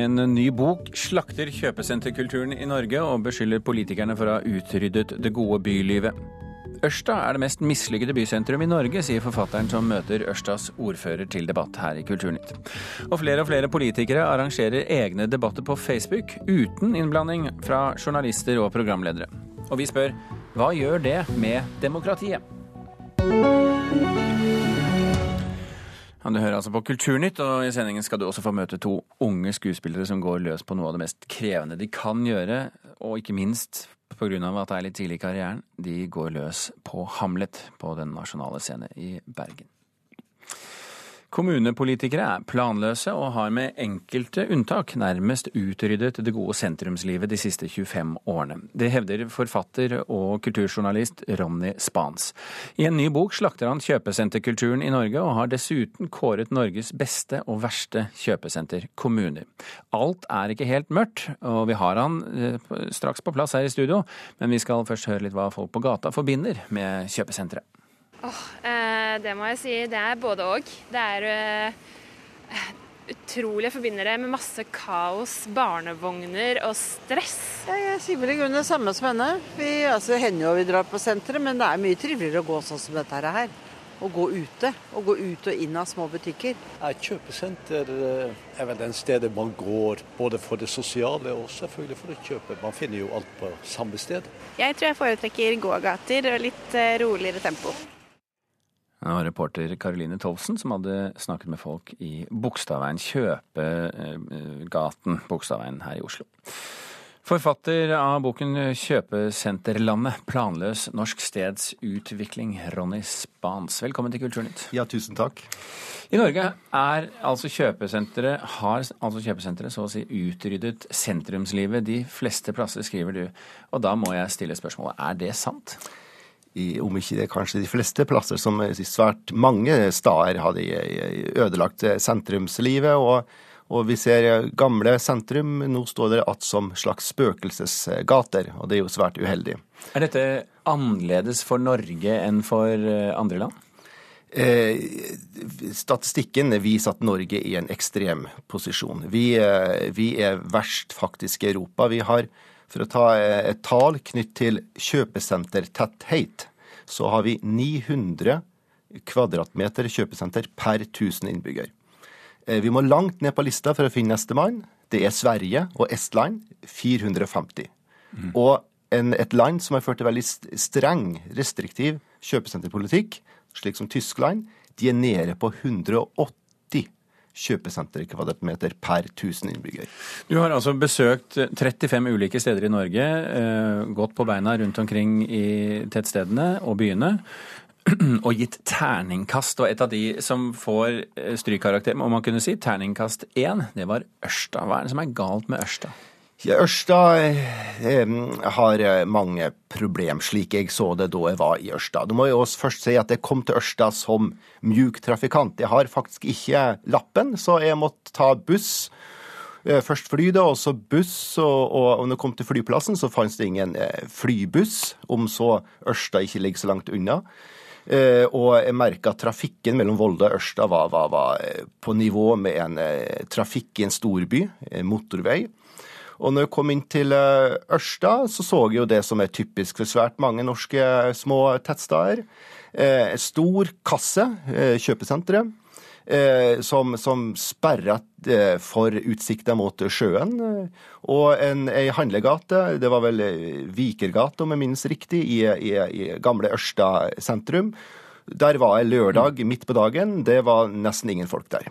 En ny bok slakter kjøpesenterkulturen i Norge og beskylder politikerne for å ha utryddet det gode bylivet. Ørsta er det mest mislykkede bysentrum i Norge, sier forfatteren som møter Ørstas ordfører til debatt her i Kulturnytt. Og flere og flere politikere arrangerer egne debatter på Facebook uten innblanding fra journalister og programledere. Og vi spør hva gjør det med demokratiet? Ja, du hører altså på Kulturnytt, og i sendingen skal du også få møte to unge skuespillere som går løs på noe av det mest krevende de kan gjøre, og ikke minst pga. at det er litt tidlig i karrieren, de går løs på Hamlet på Den nasjonale scene i Bergen. Kommunepolitikere er planløse og har med enkelte unntak nærmest utryddet det gode sentrumslivet de siste 25 årene. Det hevder forfatter og kulturjournalist Ronny Spans. I en ny bok slakter han kjøpesenterkulturen i Norge, og har dessuten kåret Norges beste og verste kjøpesenterkommuner. Alt er ikke helt mørkt, og vi har han eh, straks på plass her i studio, men vi skal først høre litt hva folk på gata forbinder med kjøpesenteret. Oh, eh, det må jeg si. Det er både òg. Det er eh, utrolig. Jeg forbinder det med masse kaos, barnevogner og stress. Ja, jeg sier vel i grunnen det samme som henne. Vi altså, hender jo vi drar på senteret, men det er mye triveligere å gå sånn som dette her. Å gå ute. Å gå ut og inn av små butikker. Ja, kjøpesenter eh, er vel den stedet man går både for det sosiale og selvfølgelig for å kjøpe. Man finner jo alt på samme sted. Jeg tror jeg foretrekker gågater og litt eh, roligere tempo. Det var reporter Karoline Tolvsen som hadde snakket med folk i Bogstadveien, Kjøpegaten Bogstadveien her i Oslo. Forfatter av boken 'Kjøpesenterlandet planløs norsk steds utvikling', Ronny Spans. Velkommen til Kulturnytt. Ja, tusen takk. I Norge er altså kjøpesenteret, har altså kjøpesenteret så å si utryddet sentrumslivet de fleste plasser, skriver du. Og da må jeg stille spørsmålet, er det sant? I, om ikke det kanskje de fleste plasser, som svært mange steder hadde ødelagt sentrumslivet. Og, og, vi ser gamle sentrum, nå står det att som slags spøkelsesgater, og det er jo svært uheldig. Er dette annerledes for Norge enn for eh, andre land? Eh, statistikken viser at Norge er i en ekstrem posisjon. Vi, eh, vi er verst faktisk i Europa. Vi har for å ta et tall knytt til kjøpesentertetthet, så har vi 900 kvadratmeter kjøpesenter per 1000 innbygger. Eh, vi må langt ned på lista for å finne nestemann. Det er Sverige og Estland. 450. Mm. Og en, et land som har ført en veldig streng, restriktiv kjøpesenterpolitikk, slik som Tyskland, de er nede på 180 kjøpesenterkvadratmeter per 1000 innbygger. Du har altså besøkt 35 ulike steder i Norge, eh, gått på beina rundt omkring i tettstedene og byene. Og gitt terningkast, og et av de som får eh, strykkarakter, må man kunne si, terningkast én, det var Ørsta. Hva er det som er galt med Ørsta? Ørsta eh, har eh, mange problem, slik jeg så det da jeg var i Ørsta. Du må jo også først si at jeg kom til Ørsta som mjuk trafikant. Jeg har faktisk ikke lappen, så jeg måtte ta buss. Eh, først fly, da, og så buss. Og, og, når jeg kom til flyplassen, så fantes det ingen eh, flybuss, om så Ørsta ikke ligger så langt unna. Eh, og jeg merka at trafikken mellom Volda og Ørsta var, var, var eh, på nivå med en trafikk i en storby, en motorvei. Og når jeg kom inn til eh, Ørsta, så så jeg jo det som er typisk for svært mange norske små tettsteder. Eh, stor kasse, eh, kjøpesenteret. Eh, som, som sperra eh, for utsikta mot sjøen. Og en, ei handlegate, det var vel Vikergata om jeg minnes riktig, i, i, i gamle Ørsta sentrum. Der var jeg lørdag midt på dagen. Det var nesten ingen folk der.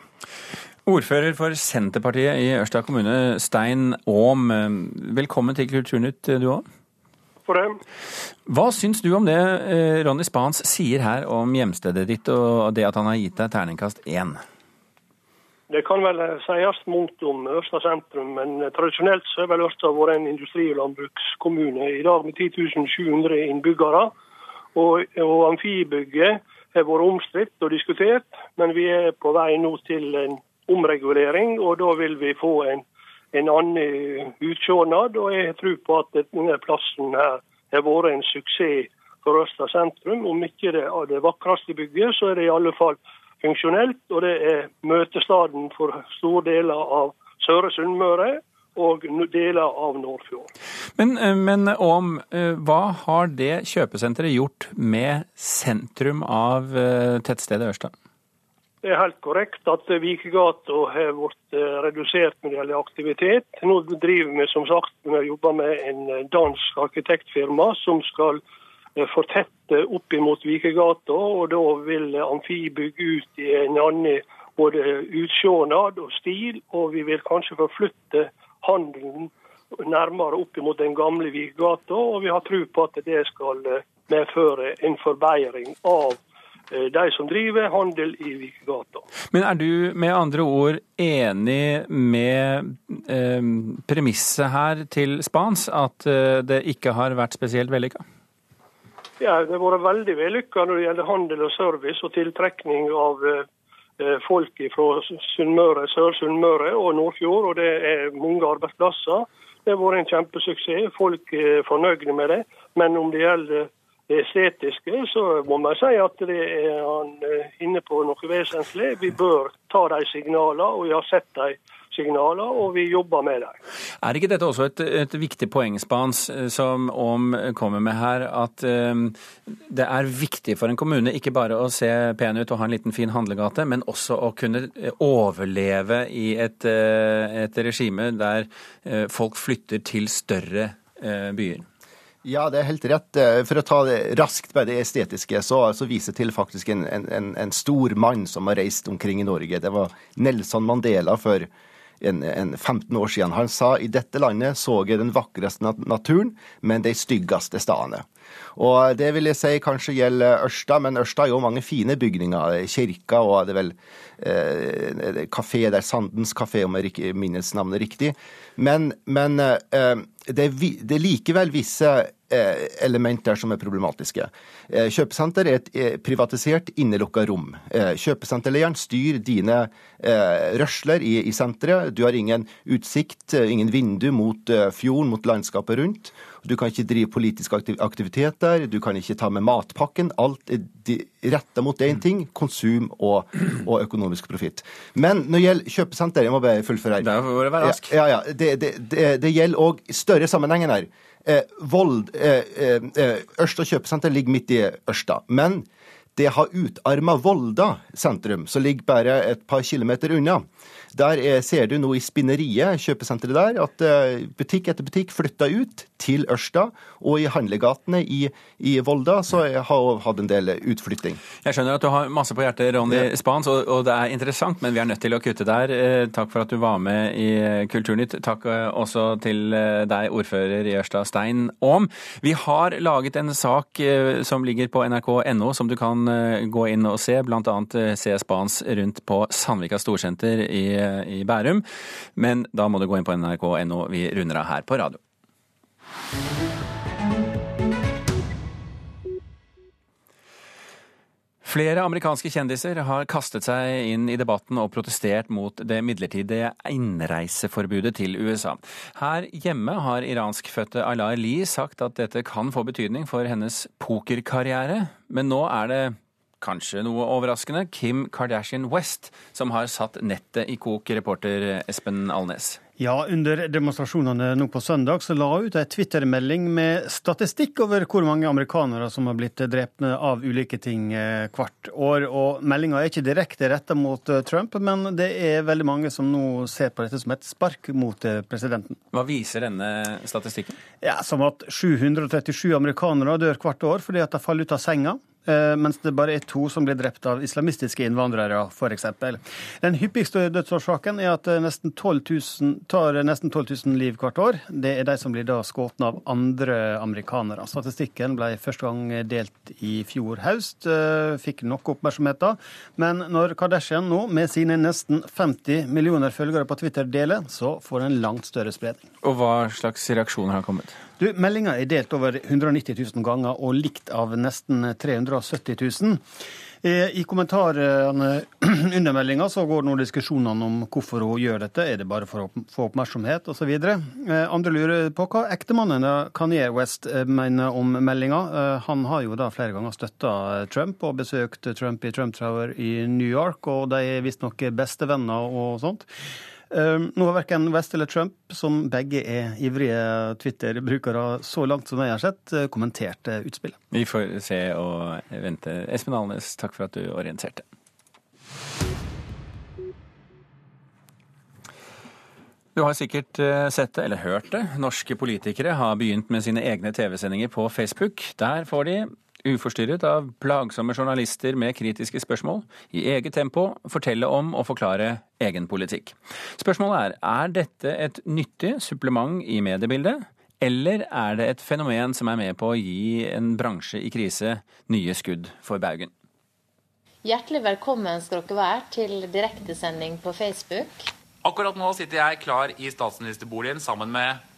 Ordfører for Senterpartiet i Ørsta kommune, Stein Aam. Velkommen til Kulturnytt, du òg. Hva syns du om det eh, Ronny Spans sier her om hjemstedet ditt, og det at han har gitt deg terningkast én? Det kan vel sies mangt om Ørsta sentrum, men tradisjonelt så har vel Ørsta vært en industri- og landbrukskommune. I dag med 10 700 innbyggere. Og, og amfibygget har vært omstridt og diskutert, men vi er på vei nå til en omregulering, og da vil vi få en, en annen utsjånad. Og jeg tror på at denne plassen her har vært en suksess for Ørsta sentrum. Om ikke det er det vakreste bygget, så er det i alle fall funksjonelt, og det er møtestaden for store deler av Søre Sunnmøre og deler av Nordfjord. Men, eh, men om, eh, hva har det kjøpesenteret gjort med sentrum av eh, tettstedet Ørsta? Det er helt korrekt at Vikegata har blitt redusert når det gjelder aktivitet. Nå driver vi som sagt med å jobbe med en dansk arkitektfirma som skal fortette opp imot Vikegata. og Da vil Amfi bygge ut i en annen både utsjånad og stil, og vi vil kanskje forflytte handelen nærmere opp mot den gamle Vikegata, og vi har tro på at det skal eh, medføre en forbedring av eh, de som driver handel i Vikegata. Men er du med andre ord enig med eh, premisset her til Spans, at eh, det ikke har vært spesielt vellykka? Ja, det har vært veldig vellykka når det gjelder handel og service og tiltrekning av eh, Eh, folk fra Sunnmøre, Sør-Sunnmøre og Nordfjord, og det er mange arbeidsplasser. Det har vært en kjempesuksess. Folk er fornøyde med det. Men om det gjelder det estetiske, så må man si at det er han eh, inne på noe vesentlig. Vi bør ta de signalene, og vi har sett de signalene, og vi jobber med dem. Er ikke dette også et, et viktig poeng, Spans, som Aam kommer med her, at um, det er viktig for en kommune ikke bare å se pen ut og ha en liten fin handlegate, men også å kunne overleve i et, et regime der folk flytter til større byer? Ja, det er helt rett. For å ta det raskt med det estetiske, så, så viser til faktisk en, en, en, stor mann som har reist omkring i Norge. Det var Nelson Mandela for en, en 15 år siden. Han sa i dette landet så jeg den vakreste naturen, men de styggeste stedene. Og det vil jeg si kanskje gjelder Ørsta, men Ørsta har jo mange fine bygninger. Kirka og det er vel eh, kafé der, Sandens kafé, om jeg minnes navnet riktig. Men, men eh, det, er, likevel visse eh, elementer som er problematiske. Eh, kjøpesenter er et eh, privatisert, innelukka rom. Kjøpesenterlederen styrer dine rørsler i senteret. Du har ingen utsikt, ingen vindu mot fjorden, mot landskapet rundt. Du kan ikke drive politisk aktivitet der, du kan ikke ta med matpakken. Alt er retta mot én ting, konsum og, og økonomisk profitt. Men når det gjelder kjøpesenter, jeg må bare fullføre her. Der får du være rask. Ja, ja, det, det, det, det gjelder òg større sammenhengen her. Eh, Vold, eh, eh, eh, Ørsta kjøpesenter ligger midt i Ørsta. Men det har utarma Volda sentrum, som ligger bare et par kilometer unna. Der er, ser du nå i Spinneriet, kjøpesenteret der, at eh, butikk etter butikk flytter ut til Ørsta. Og i handlegatene i, i Volda så har hun hatt en del utflytting. Jeg skjønner at du har masse på hjertet, Ronny Spans, og, og, det er interessant, men vi er nødt til å kutte der. Eh, takk for at du var med i Kulturnytt. Takk eh, også til deg, ordfører i Ørsta, Stein Aam. Vi har laget en sak som ligger på nrk.no, som du kan gå inn og se, bl.a. se Spans rundt på Sandvika storsenter i i Bærum. Men da må du gå inn på nrk.no. Vi runder av her på radio. Flere amerikanske kjendiser har kastet seg inn i debatten og protestert mot det midlertidige innreiseforbudet til USA. Her hjemme har iranskfødte Aylar Lie sagt at dette kan få betydning for hennes pokerkarriere, men nå er det kanskje noe overraskende, Kim Kardashian West, som har satt nettet i kok, reporter Espen Alnes. Ja, under demonstrasjonene nå på søndag så la hun ut ei Twitter-melding med statistikk over hvor mange amerikanere som har blitt drept av ulike ting eh, hvert år. Og meldinga er ikke direkte retta mot eh, Trump, men det er veldig mange som nå ser på dette som et spark mot eh, presidenten. Hva viser denne statistikken? Ja, Som at 737 amerikanere dør hvert år fordi at de faller ut av senga. Eh, mens det bare er to som blir drept av islamistiske innvandrere, f.eks. Den hyppigste dødsårsaken er at nesten 12 000, tar nesten 12 000 liv hvert år. Det er de som blir da skutt av andre amerikanere. Statistikken ble første gang delt i fjor høst, eh, fikk nok oppmerksomhet da. Men når Kardashian nå, med sine nesten 50 millioner følgere på Twitter, deler, så får den langt større spredning. Og hva slags reaksjoner har kommet? Du, Meldinga er delt over 190 000 ganger og likt av nesten 370 000. Eh, I kommentarene under meldinga så går nå diskusjonene om hvorfor hun gjør dette. Er det bare for å få oppmerksomhet osv.? Eh, andre lurer på hva ektemannen Kanye West eh, mener om meldinga. Han har jo da flere ganger støtta Trump og besøkt Trump i Trump Tower i New York, og de er visstnok bestevenner og sånt. Ehm, nå har verken West eller Trump, som begge er ivrige Twitter-brukere, så langt som jeg har sett, eh, kommentert utspillet. Vi får se og vente. Espen Alnes, takk for at du orienterte. Du har sikkert eh, sett det, eller hørt det. Norske politikere har begynt med sine egne TV-sendinger på Facebook. Der får de uforstyrret av plagsomme journalister med kritiske spørsmål, i eget tempo fortelle om og forklare egen politikk. Spørsmålet er er dette et nyttig supplement i mediebildet, eller er det et fenomen som er med på å gi en bransje i krise nye skudd for baugen? Hjertelig velkommen skal dere være til direktesending på Facebook. Akkurat nå sitter jeg klar i statsministerboligen sammen med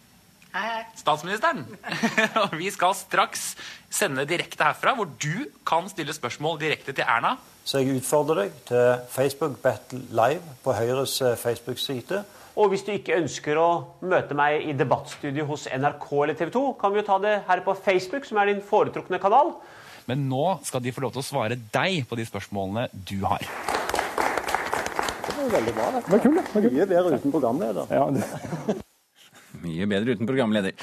statsministeren. Og vi skal straks sende direkte herfra, hvor du kan stille spørsmål direkte til Erna. Så jeg utfordrer deg til Facebook Battle Live på Høyres eh, Facebook-side. Og hvis du ikke ønsker å møte meg i debattstudio hos NRK eller TV 2, kan vi jo ta det her på Facebook, som er din foretrukne kanal. Men nå skal de få lov til å svare deg på de spørsmålene du har. Det var veldig bra. Det var kult. Mye bedre uten programleder. Ja, det. Mye bedre uten programleder.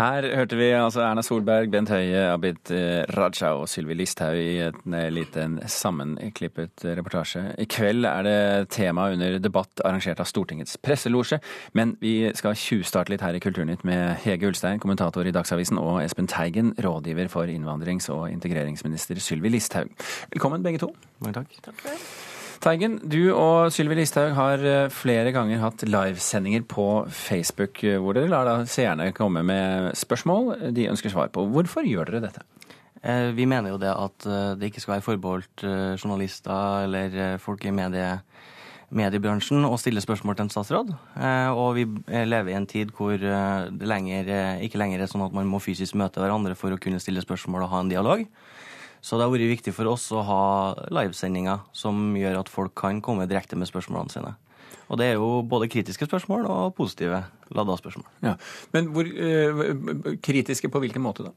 Her hørte vi altså Erna Solberg, Bent Høie, Abid Raja og Sylvi Listhaug i en eh, liten sammenklippet reportasje. I kveld er det tema under debatt arrangert av Stortingets presselosje, men vi skal tjuvstarte litt her i Kulturnytt med Hege Ulstein, kommentator i Dagsavisen, og Espen Teigen, rådgiver for innvandrings- og integreringsminister Sylvi Listhaug. Velkommen begge to. Mange takk. Takk for det. Teigen, du og Sylvi Listhaug har eh, flere ganger hatt livesendinger på Facebook, eh, hvor dere lar da seerne komme med spørsmål de ønsker svar på. Hvorfor gjør dere dette? Eh, vi mener jo det at det ikke skal være forbeholdt journalister eller folk i medie, mediebransjen å stille spørsmål til en statsråd. Og vi lever i en tid hvor det lenger, ikke lenger er sånn at man må fysisk møte hverandre for å kunne stille spørsmål og ha en dialog. Så det har vært viktig for oss å ha livesendinger som gjør at folk kan komme direkte med spørsmålene sine. Og det er jo både kritiske spørsmål og positive ladda spørsmål. Ja. Men hvor øh, kritiske på hvilken måte da?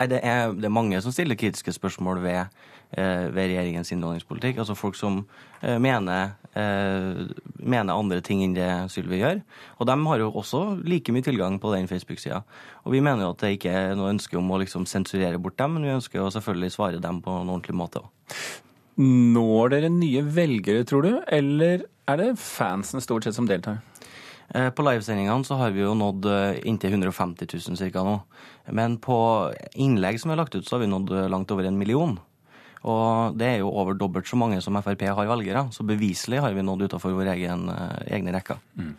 Nei, det er, det er mange som stiller kritiske spørsmål ved ved regjeringens innvandringspolitikk. Altså folk som eh, mener, eh, mener, andre ting enn det Sylvi gjør. Og de har jo også like mye tilgang på den Facebook-sida. Og vi mener jo at det ikke er noe ønske om å liksom sensurere bort dem, men vi ønsker jo selvfølgelig svare dem på en ordentlig måte òg. Når dere nye velgere, tror du, eller er det fansen stort sett som deltar? På livesendingene så har vi jo nådd inntil 150 000 ca. nå. Men på innlegg som er lagt ut, så har vi nådd langt over en million. Og det er jo over dobbelt så mange som Frp har velgere, så beviselig har vi nådd utafor våre eh, egne rekker. Mm.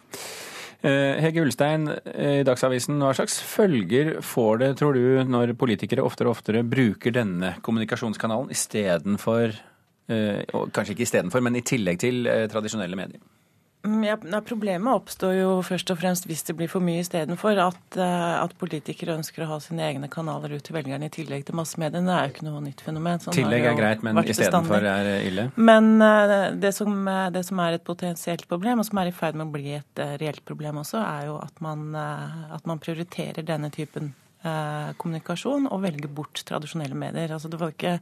Eh, Hege Ulstein i Dagsavisen, hva slags følger får det, tror du, når politikere oftere og oftere bruker denne kommunikasjonskanalen istedenfor eh, Kanskje ikke istedenfor, men i tillegg til tradisjonelle medier? Mm, ja, Problemet oppstår jo først og fremst hvis det blir for mye istedenfor. At, eh, at politikere ønsker å ha sine egne kanaler ut til velgerne i tillegg til massemediene. Det er jo ikke noe nytt fenomen. Sånn Tillegg er greit, men istedenfor er ille? Men eh, det som, eh, det som, er et potensielt problem, og som er i ferd med å bli et reelt problem også, er jo at man, at man prioriterer denne typen kommunikasjon og velger bort tradisjonelle medier. Altså det var ikke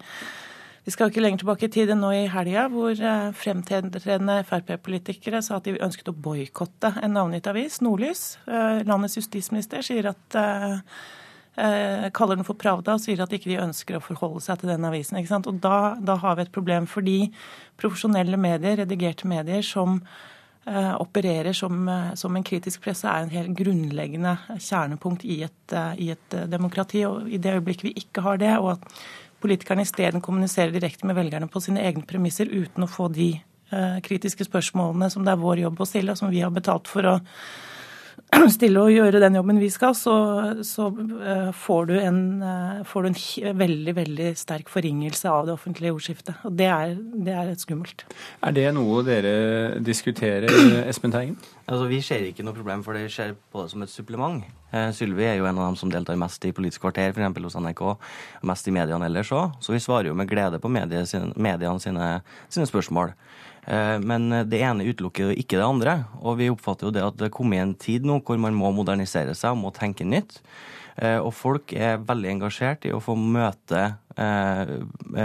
vi skal ikke lenger tilbake i tid enn nå i helga, hvor eh, fremtredende Frp-politikere sa at de ønsket å boikotte en navngitt avis, Nordlys. Eh, landets justisminister sier at eh, kaller den for Pravda og sier at ikke de ønsker å forholde seg til den avisen. ikke sant? Og da, da har vi et problem, fordi profesjonelle medier, redigerte medier, som eh, opererer som, som, en kritisk presse, er en helt grunnleggende kjernepunkt i et, i et demokrati. og I det øyeblikket vi ikke har det, og at politikerne isteden kommuniserer direkte med velgerne på sine egne premisser uten å få de eh, kritiske spørsmålene som det er vår jobb å stille, og som vi har betalt for å stille og gjøre den jobben vi skal, så, så uh, får, du en, uh, får, du en, veldig veldig sterk forringelse av det offentlige ordskiftet. Og det er, det er skummelt. Er det noe dere diskuterer, Espen Teigen? Altså, vi ser ikke noe problem, for det ser på det som et supplement. Eh, Sylvi er jo en av dem som deltar mest i Politisk kvarter, f.eks. hos NRK, mest i mediene ellers òg. Så vi svarer jo med glede på mediene sine, sine spørsmål. Eh, men det ene utelukker ikke det andre. Og vi oppfatter jo det at det kommer en tid nå hvor man må modernisere seg og må tenke nytt. Eh, og folk er veldig engasjert i å få møte eh,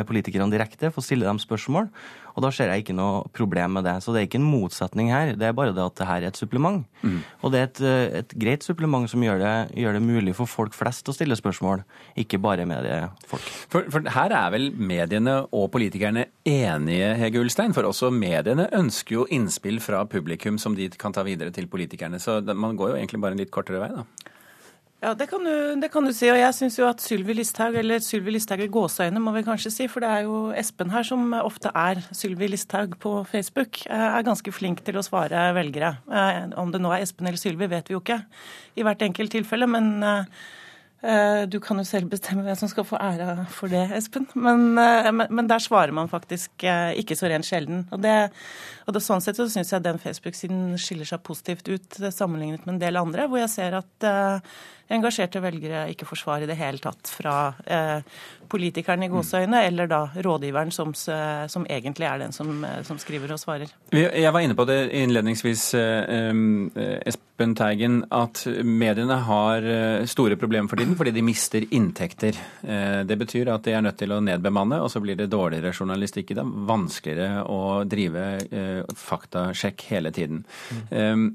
politikerne direkte, få stille dem spørsmål. Og da ser jeg ikke noe problem med det. Så det er ikke en motsetning her, det er bare det at det her er et supplement. Mm. Og det er et, eh, et, greit supplement som gjør det, gjør det, mulig for folk flest å stille spørsmål, ikke bare mediefolk. For, for her er vel mediene og politikerne enige, Hege Ulstein? For også mediene ønsker jo innspill fra publikum som de kan ta videre til politikerne. Så man går jo egentlig bare en litt kortere vei, da. Ja, det kan, du, det kan du si. Og jeg syns jo at Sylvi Listhaug, eller Sylvi Listhaug i gåseøyne, må vi kanskje si, for det er jo Espen her som ofte er Sylvi Listhaug på Facebook, eh, er ganske flink til å svare velgere. Eh, om det nå er Espen eller Sylvi, vet vi jo ikke i hvert enkelt tilfelle, men eh, du kan jo selv bestemme hvem som skal få æra for det, Espen. Men, men, der svarer man faktisk ikke så rent sjelden. Og, det, og det, sånn sett så syns jeg den Facebook-siden skiller seg positivt ut sammenlignet med en del andre, hvor jeg ser at engasjerte velgere ikke får svar i det hele tatt fra eh, politikeren i gåseøyne, eller da rådgiveren som, som, egentlig er den som, som, skriver og svarer. Jeg var inne på det innledningsvis, eh, eh, Espen Teigen, at mediene har eh, store problemer for tiden fordi de mister inntekter. Det betyr at de er nødt til å nedbemanne, og så blir det dårligere journalistikk i dem. Vanskeligere å drive faktasjekk hele tiden. Mm.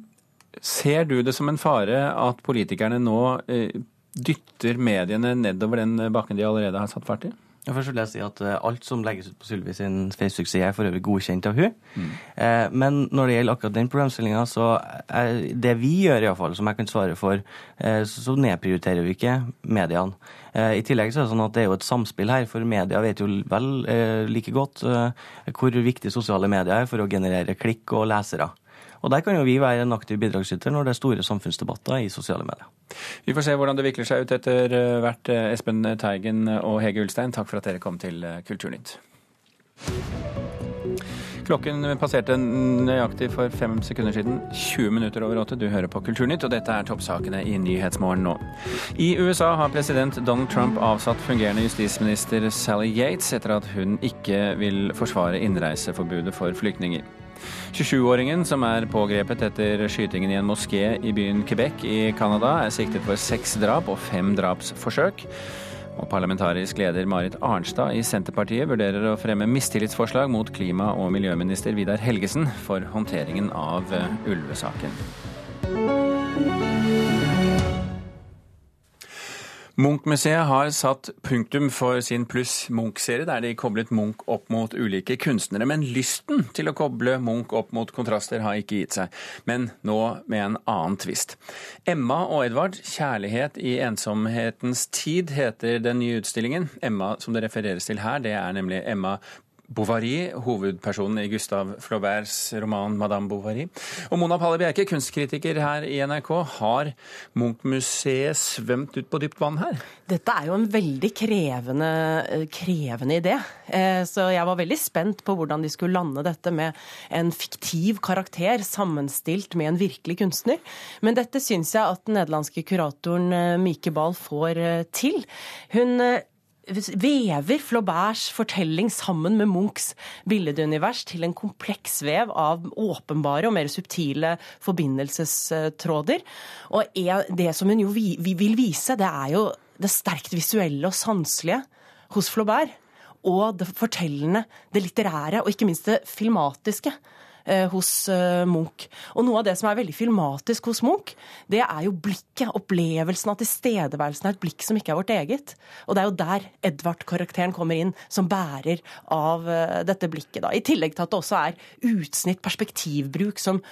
Ser du det som en fare at politikerne nå eh, dytter mediene nedover den bakken de allerede har satt fart i? Først vil jeg si at eh, Alt som legges ut på Sylvi sin Facebook-side, er for øvrig godkjent av hun. Mm. Eh, men når det gjelder akkurat den problemstillinga, så er det vi gjør, i fall, som jeg kan svare for, så nedprioriterer vi ikke mediene. I tillegg så er det sånn at det er jo et samspill her, for media vet jo vel like godt hvor viktig sosiale medier er for å generere klikk og lesere. Og Der kan jo vi være en aktiv bidragsyter når det er store samfunnsdebatter i sosiale medier. Vi får se hvordan det vikler seg ut etter eh, hvert. Eh, Espen Teigen og Hege Ulstein, takk for at dere kom til eh, Kulturnytt. Klokken passerte nøyaktig for fem sekunder siden. 20 minutter over åtte. Du hører på Kulturnytt, og dette er toppsakene i Nyhetsmorgen nå. I USA har president Donald Trump avsatt fungerende justisminister Sally Yates etter at hun ikke vil forsvare innreiseforbudet for flyktninger. 27-åringen som er pågrepet etter skytingen i en moské i byen Quebec i Canada, er siktet for seks drap og fem drapsforsøk. Og parlamentarisk leder Marit Arnstad i Senterpartiet vurderer å fremme mistillitsforslag mot klima- og miljøminister Vidar Helgesen for håndteringen av ulvesaken. Munch-museet har satt punktum for sin Pluss Munch-serie, der de koblet Munch opp mot ulike kunstnere. Men lysten til å koble Munch opp mot kontraster har ikke gitt seg. Men nå med en annen tvist. Emma og Edvard, 'Kjærlighet i ensomhetens tid', heter den nye utstillingen. Emma som det refereres til her, det er nemlig Emma Bovary, hovedpersonen i Gustav Flauberts roman 'Madame Bovary'. Og Mona Palle Bjerke, kunstkritiker her i NRK. Har Munch-museet svømt ut på dypt vann her? Dette er jo en veldig krevende, eh, krevende idé. Eh, så jeg var veldig spent på hvordan de skulle lande dette med en fiktiv karakter sammenstilt med en virkelig kunstner. Men dette syns jeg at den nederlandske kuratoren eh, Mike Bahl får til. Hun vever Flauberts fortelling sammen med Munchs billedunivers til en kompleks vev av åpenbare og mer subtile forbindelsestråder. Og det som hun jo vil vise, det er jo det sterkt visuelle og sanselige hos Flaubert. Og det fortellende, det litterære og ikke minst det filmatiske. Eh, hos eh, Munch. Og noe av det som er veldig filmatisk hos Munch, det er jo blikket, opplevelsen av tilstedeværelsen av et blikk som ikke er vårt eget. Og det er jo der Edvard-karakteren kommer inn, som bærer av eh, dette blikket. Da. I tillegg til at det også er utsnitt, perspektivbruk, som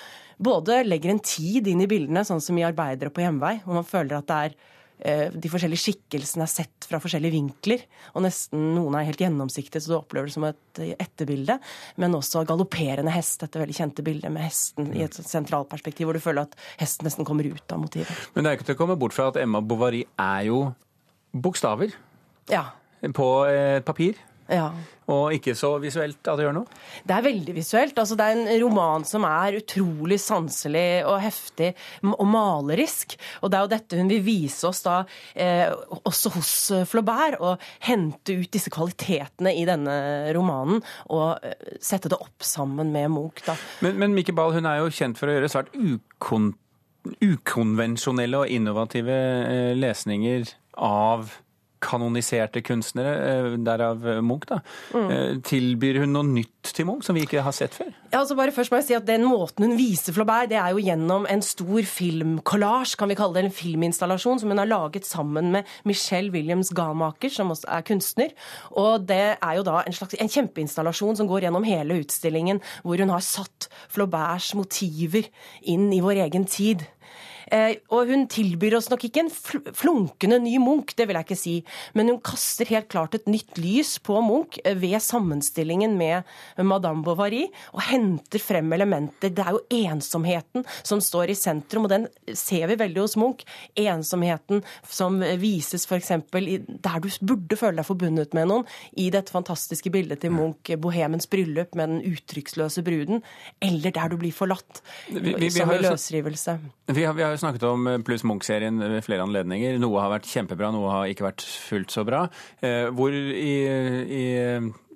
både legger en tid inn i bildene, sånn som i 'Arbeidere på hjemvei', hvor man føler at det er de forskjellige skikkelsene er sett fra forskjellige vinkler. Og nesten noen er helt gjennomsiktige, så du opplever det som et etterbilde. Men også galopperende hest, dette veldig kjente bildet med hesten i et sentralperspektiv, hvor du føler at hesten nesten kommer ut av motivet. Men det er ikke til å komme bort fra at Emma Bovary er jo bokstaver ja. på et papir. Ja. Og ikke så visuelt at det gjør noe? Det er veldig visuelt. Altså, det er en roman som er utrolig sanselig og heftig og malerisk. Og det er jo dette hun vil vise oss da, eh, også hos Flaubert. Og hente ut disse kvalitetene i denne romanen og eh, sette det opp sammen med Munch. Da. Men, men Mikke Ball hun er jo kjent for å gjøre svært ukon ukonvensjonelle og innovative eh, lesninger av kanoniserte kunstnere, eh, derav Munch, da. Mm. Eh, Tilbyr hun noe nytt til Munch som vi ikke har sett før? Ja, altså bare først må jeg si at Den måten hun viser Flaubert, det er jo gjennom en stor filmkollasj, kan vi kalle det, en filminstallasjon, som hun har laget sammen med Michelle Williams Gamaker, som også er kunstner. Og det er jo da en slags en kjempeinstallasjon som går gjennom hele utstillingen, hvor hun har satt Flauberts motiver inn i vår egen tid. Eh, og hun tilbyr oss nok ikke en flunkende ny Munch, det vil jeg ikke si, men hun kaster helt klart et nytt lys på Munch eh, ved sammenstillingen med Madame Bovary, og henter frem elementer. Det er jo ensomheten som står i sentrum, og den ser vi veldig hos Munch. Ensomheten som vises f.eks. der du burde føle deg forbundet med noen, i dette fantastiske bildet til Munch, 'Bohemens bryllup' med den uttrykksløse bruden, eller der du blir forlatt, Vi- vi- vi som jo så- løsrivelse. Vi har, vi har snakket om eh, Pluss Munch-serien ved flere anledninger. Noe har vært kjempebra, noe har ikke vært fullt så bra. Eh, hvor i, i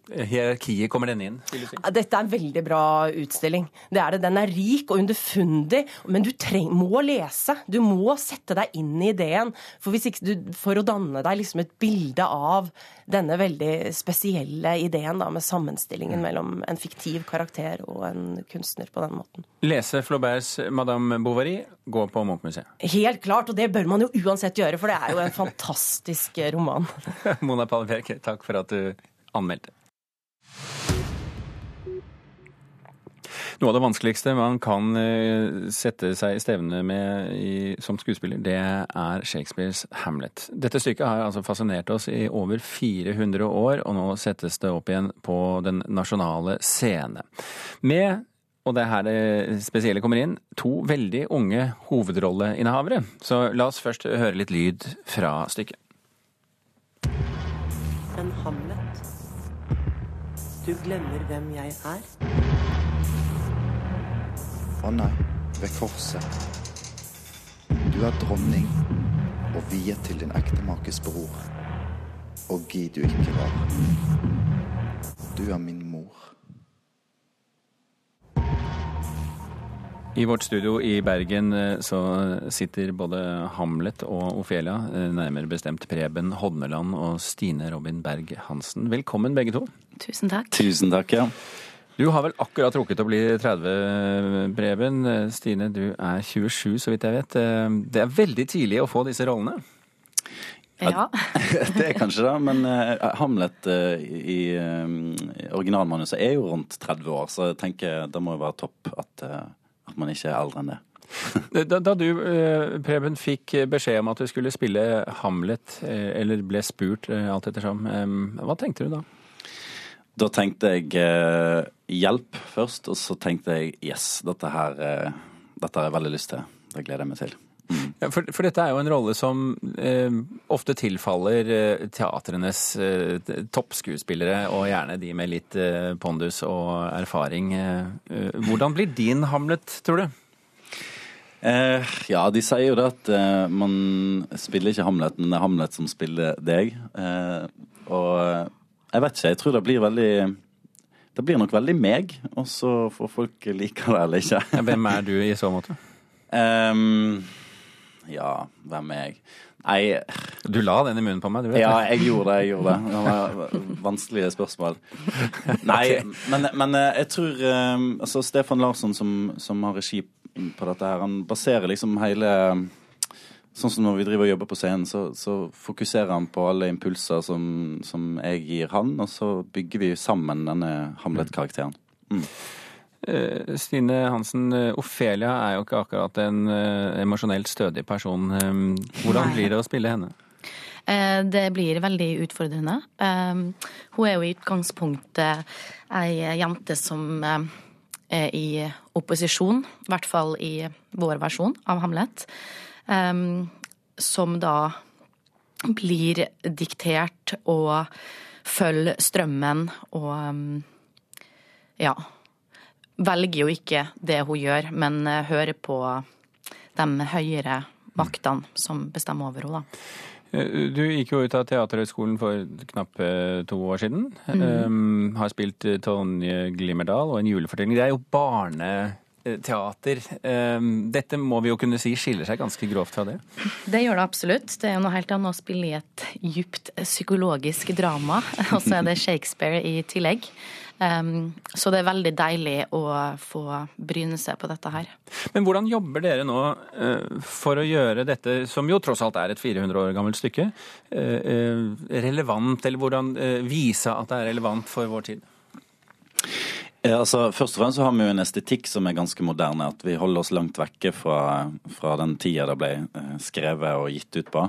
hierarkiet kommer denne inn? vil du si? Dette er en veldig bra utstilling. Det er det. Den er rik og underfundig, men du treng, må lese. Du må sette deg inn i ideen for, du, for å danne deg liksom et bilde av denne veldig spesielle ideen da, med sammenstillingen mellom en fiktiv karakter og en kunstner på den måten. Lese Flauberts Madame Bovary, gå på Munch-museet. Helt klart, og det bør man jo uansett gjøre, for det er jo en fantastisk roman. Mona Palleberg, takk for at du anmeldte. Noe av det vanskeligste man kan eh, sette seg i stevne med i, som skuespiller, det er Shakespeares Hamlet. Dette stykket har altså fascinert oss i over 400 år, og nå settes det opp igjen på den nasjonale scene. Med og det er her det spesielle kommer inn, to veldig unge hovedrolleinnehavere. Så la oss først høre litt lyd fra stykket. En Hamlet. Du glemmer hvem jeg er. Å nei, ved korset. Du er dronning og viet til din ektemakes bror. Og gi du ikke var. Du er min I vårt studio i Bergen eh, så sitter både Hamlet og Ofelia, eh, nærmere bestemt Preben Hodneland og Stine Robin Berg Hansen. Velkommen begge to. Tusen takk. Tusen takk, ja. Du har vel akkurat rukket å bli 30, Preben. Stine, du er 27, så vidt jeg vet. Eh, Det er veldig tidlig å få disse rollene. Ja. Det er kanskje det, men Hamlet i originalmanuset er jo rundt 30 år, så jeg tenker det må jo være topp at, at man ikke er eldre enn det. Da, da du, eh, Preben, fikk beskjed om at du skulle spille Hamlet, eh, eller ble spurt eh, alt ettersom, eh, hva tenkte du da? Da tenkte jeg eh, hjelp først, og så tenkte jeg yes, dette her eh, dette har jeg veldig lyst til. Det gleder jeg meg til. Ja, for, for dette er jo en rolle som eh, ofte tilfaller eh, teatrenes eh, toppskuespillere, og gjerne de med litt eh, pondus og erfaring. Eh, eh, hvordan blir din Hamlet, tror du? Eh, ja, de sier jo det at eh, man spiller ikke Hamlet, men det er Hamlet som spiller deg. Eh, og jeg vet ikke, jeg tror det blir veldig Det blir nok veldig meg, og så får folk like det eller ikke. Hvem er du i så måte? Ehm, ja, hvem er jeg? Nei Du la den i munnen på meg, du vet Ja, det. jeg gjorde det. jeg gjorde Det Det var vanskelige spørsmål. Nei, men, men eh, jeg tror eh, altså Stefan Larsson, som, som har regi på dette her, han baserer liksom hele Sånn som når vi driver og jobber på scenen, så, så fokuserer han på alle impulser som, som jeg gir han, og så bygger vi sammen denne Hamlet-karakteren. Mm. Eh, Stine Hansen, eh, Ofelia er jo ikke akkurat en eh, emosjonelt stødig person. Hvordan blir det å spille henne? Det blir veldig utfordrende. Hun er jo i utgangspunktet ei jente som er i opposisjon, i hvert fall i vår versjon av Hamlet, som da blir diktert og følger strømmen og ja, velger jo ikke det hun gjør, men eh, hører på de høyere maktene som bestemmer over henne. Eh, Du gikk jo ut av Teaterhøgskolen for knappe to år siden. Mm. Um, har spilt eh, Tonje Glimmerdal og En julefortelling. Det er jo barne, teater. Dette må vi jo kunne si skiller seg ganske grovt fra det? Det gjør det absolutt. Det er jo noe helt annet å spille i et djupt psykologisk drama, og så er det Shakespeare i tillegg. Så det er veldig deilig å få bryne seg på dette her. Men hvordan jobber dere nå uh, for å gjøre dette, som jo tross alt er et 400 år gammelt stykke, uh, relevant, eller hvordan vise at det er relevant for vår tid? Ja, altså, først og fremst så har vi jo en estetikk som er ganske moderne. At vi holder oss langt vekke fra, fra den tida det ble skrevet og gitt ut på.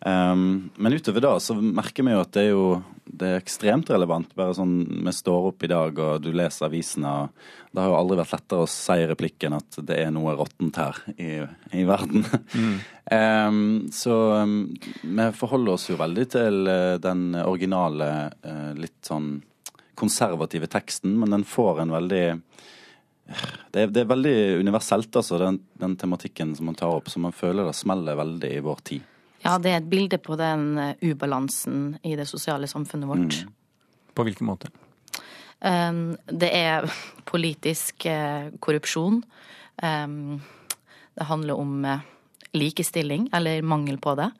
Um, men utover da så merker vi jo at det er jo det er ekstremt relevant. Bare sånn vi står opp i dag og du leser avisene. og Det har jo aldri vært lettere å si replikken at det er noe råttent her i, i verden. Mm. um, så um, vi forholder oss jo veldig til uh, den originale, uh, litt sånn konservative teksten, men den får en veldig det er, det er veldig universelt, altså, den, den, tematikken som man tar opp. Så man føler det smeller veldig i vår tid. Ja, det er et bilde på den eh, ubalansen i det sosiale samfunnet vårt. Mm. På hvilken måte? Um, det er politisk uh, korrupsjon. Um, det handler om uh, likestilling, eller mangel på det.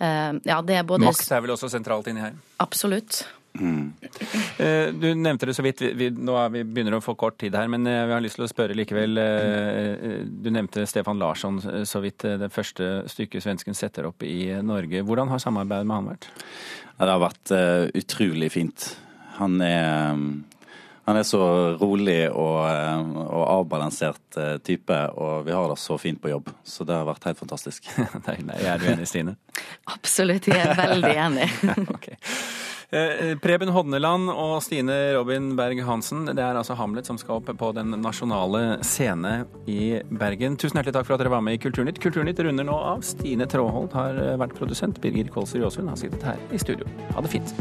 Uh, ja, det er både Makt er vel også sentralt inni her? Absolutt. Mm. Du nevnte det så vidt, vi, nå er vi begynner å få kort tid her, men eh, vi har lyst til å spørre likevel. Eh, du nevnte Stefan Larsson så vidt, det første stykket svensken setter opp i Norge. Hvordan har samarbeidet med han vært? Ja, det har vært utrolig fint. Han er, han er så rolig og, og avbalansert type, og vi har det så fint på jobb. Så det har vært helt fantastisk. Nei, er du enig, Stine? Absolutt, jeg er veldig enig. okay. Eh, Preben Hodneland og Stine Robin Berg-Hansen, det er altså Hamlet som skal opp på den nasjonale scene i Bergen. Tusen hjertelig takk for at dere var med i Kulturnytt. Kulturnytt runder nå av. Stine Tråholt har vært produsent. Birger Kolser Jåsund har sittet her i studio. Ha det fint.